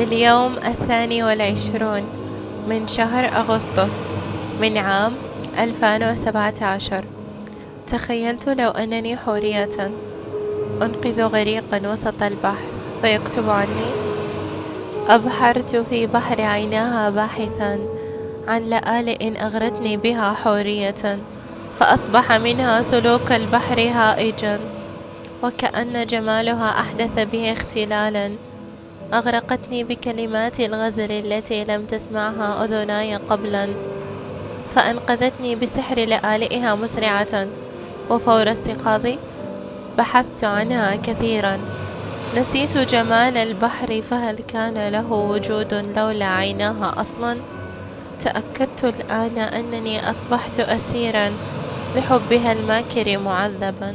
في اليوم الثاني والعشرون من شهر أغسطس من عام 2017 تخيلت لو أنني حورية أنقذ غريقا وسط البحر فيكتب عني أبحرت في بحر عيناها باحثا عن لآلئ أغرتني بها حورية فأصبح منها سلوك البحر هائجا وكأن جمالها أحدث به اختلالا أغرقتني بكلمات الغزل التي لم تسمعها أذناي قبلا فأنقذتني بسحر لآلئها مسرعة وفور استيقاظي بحثت عنها كثيرا. نسيت جمال البحر فهل كان له وجود لولا عيناها أصلا؟ تأكدت الآن أنني أصبحت أسيرا لحبها الماكر معذبا.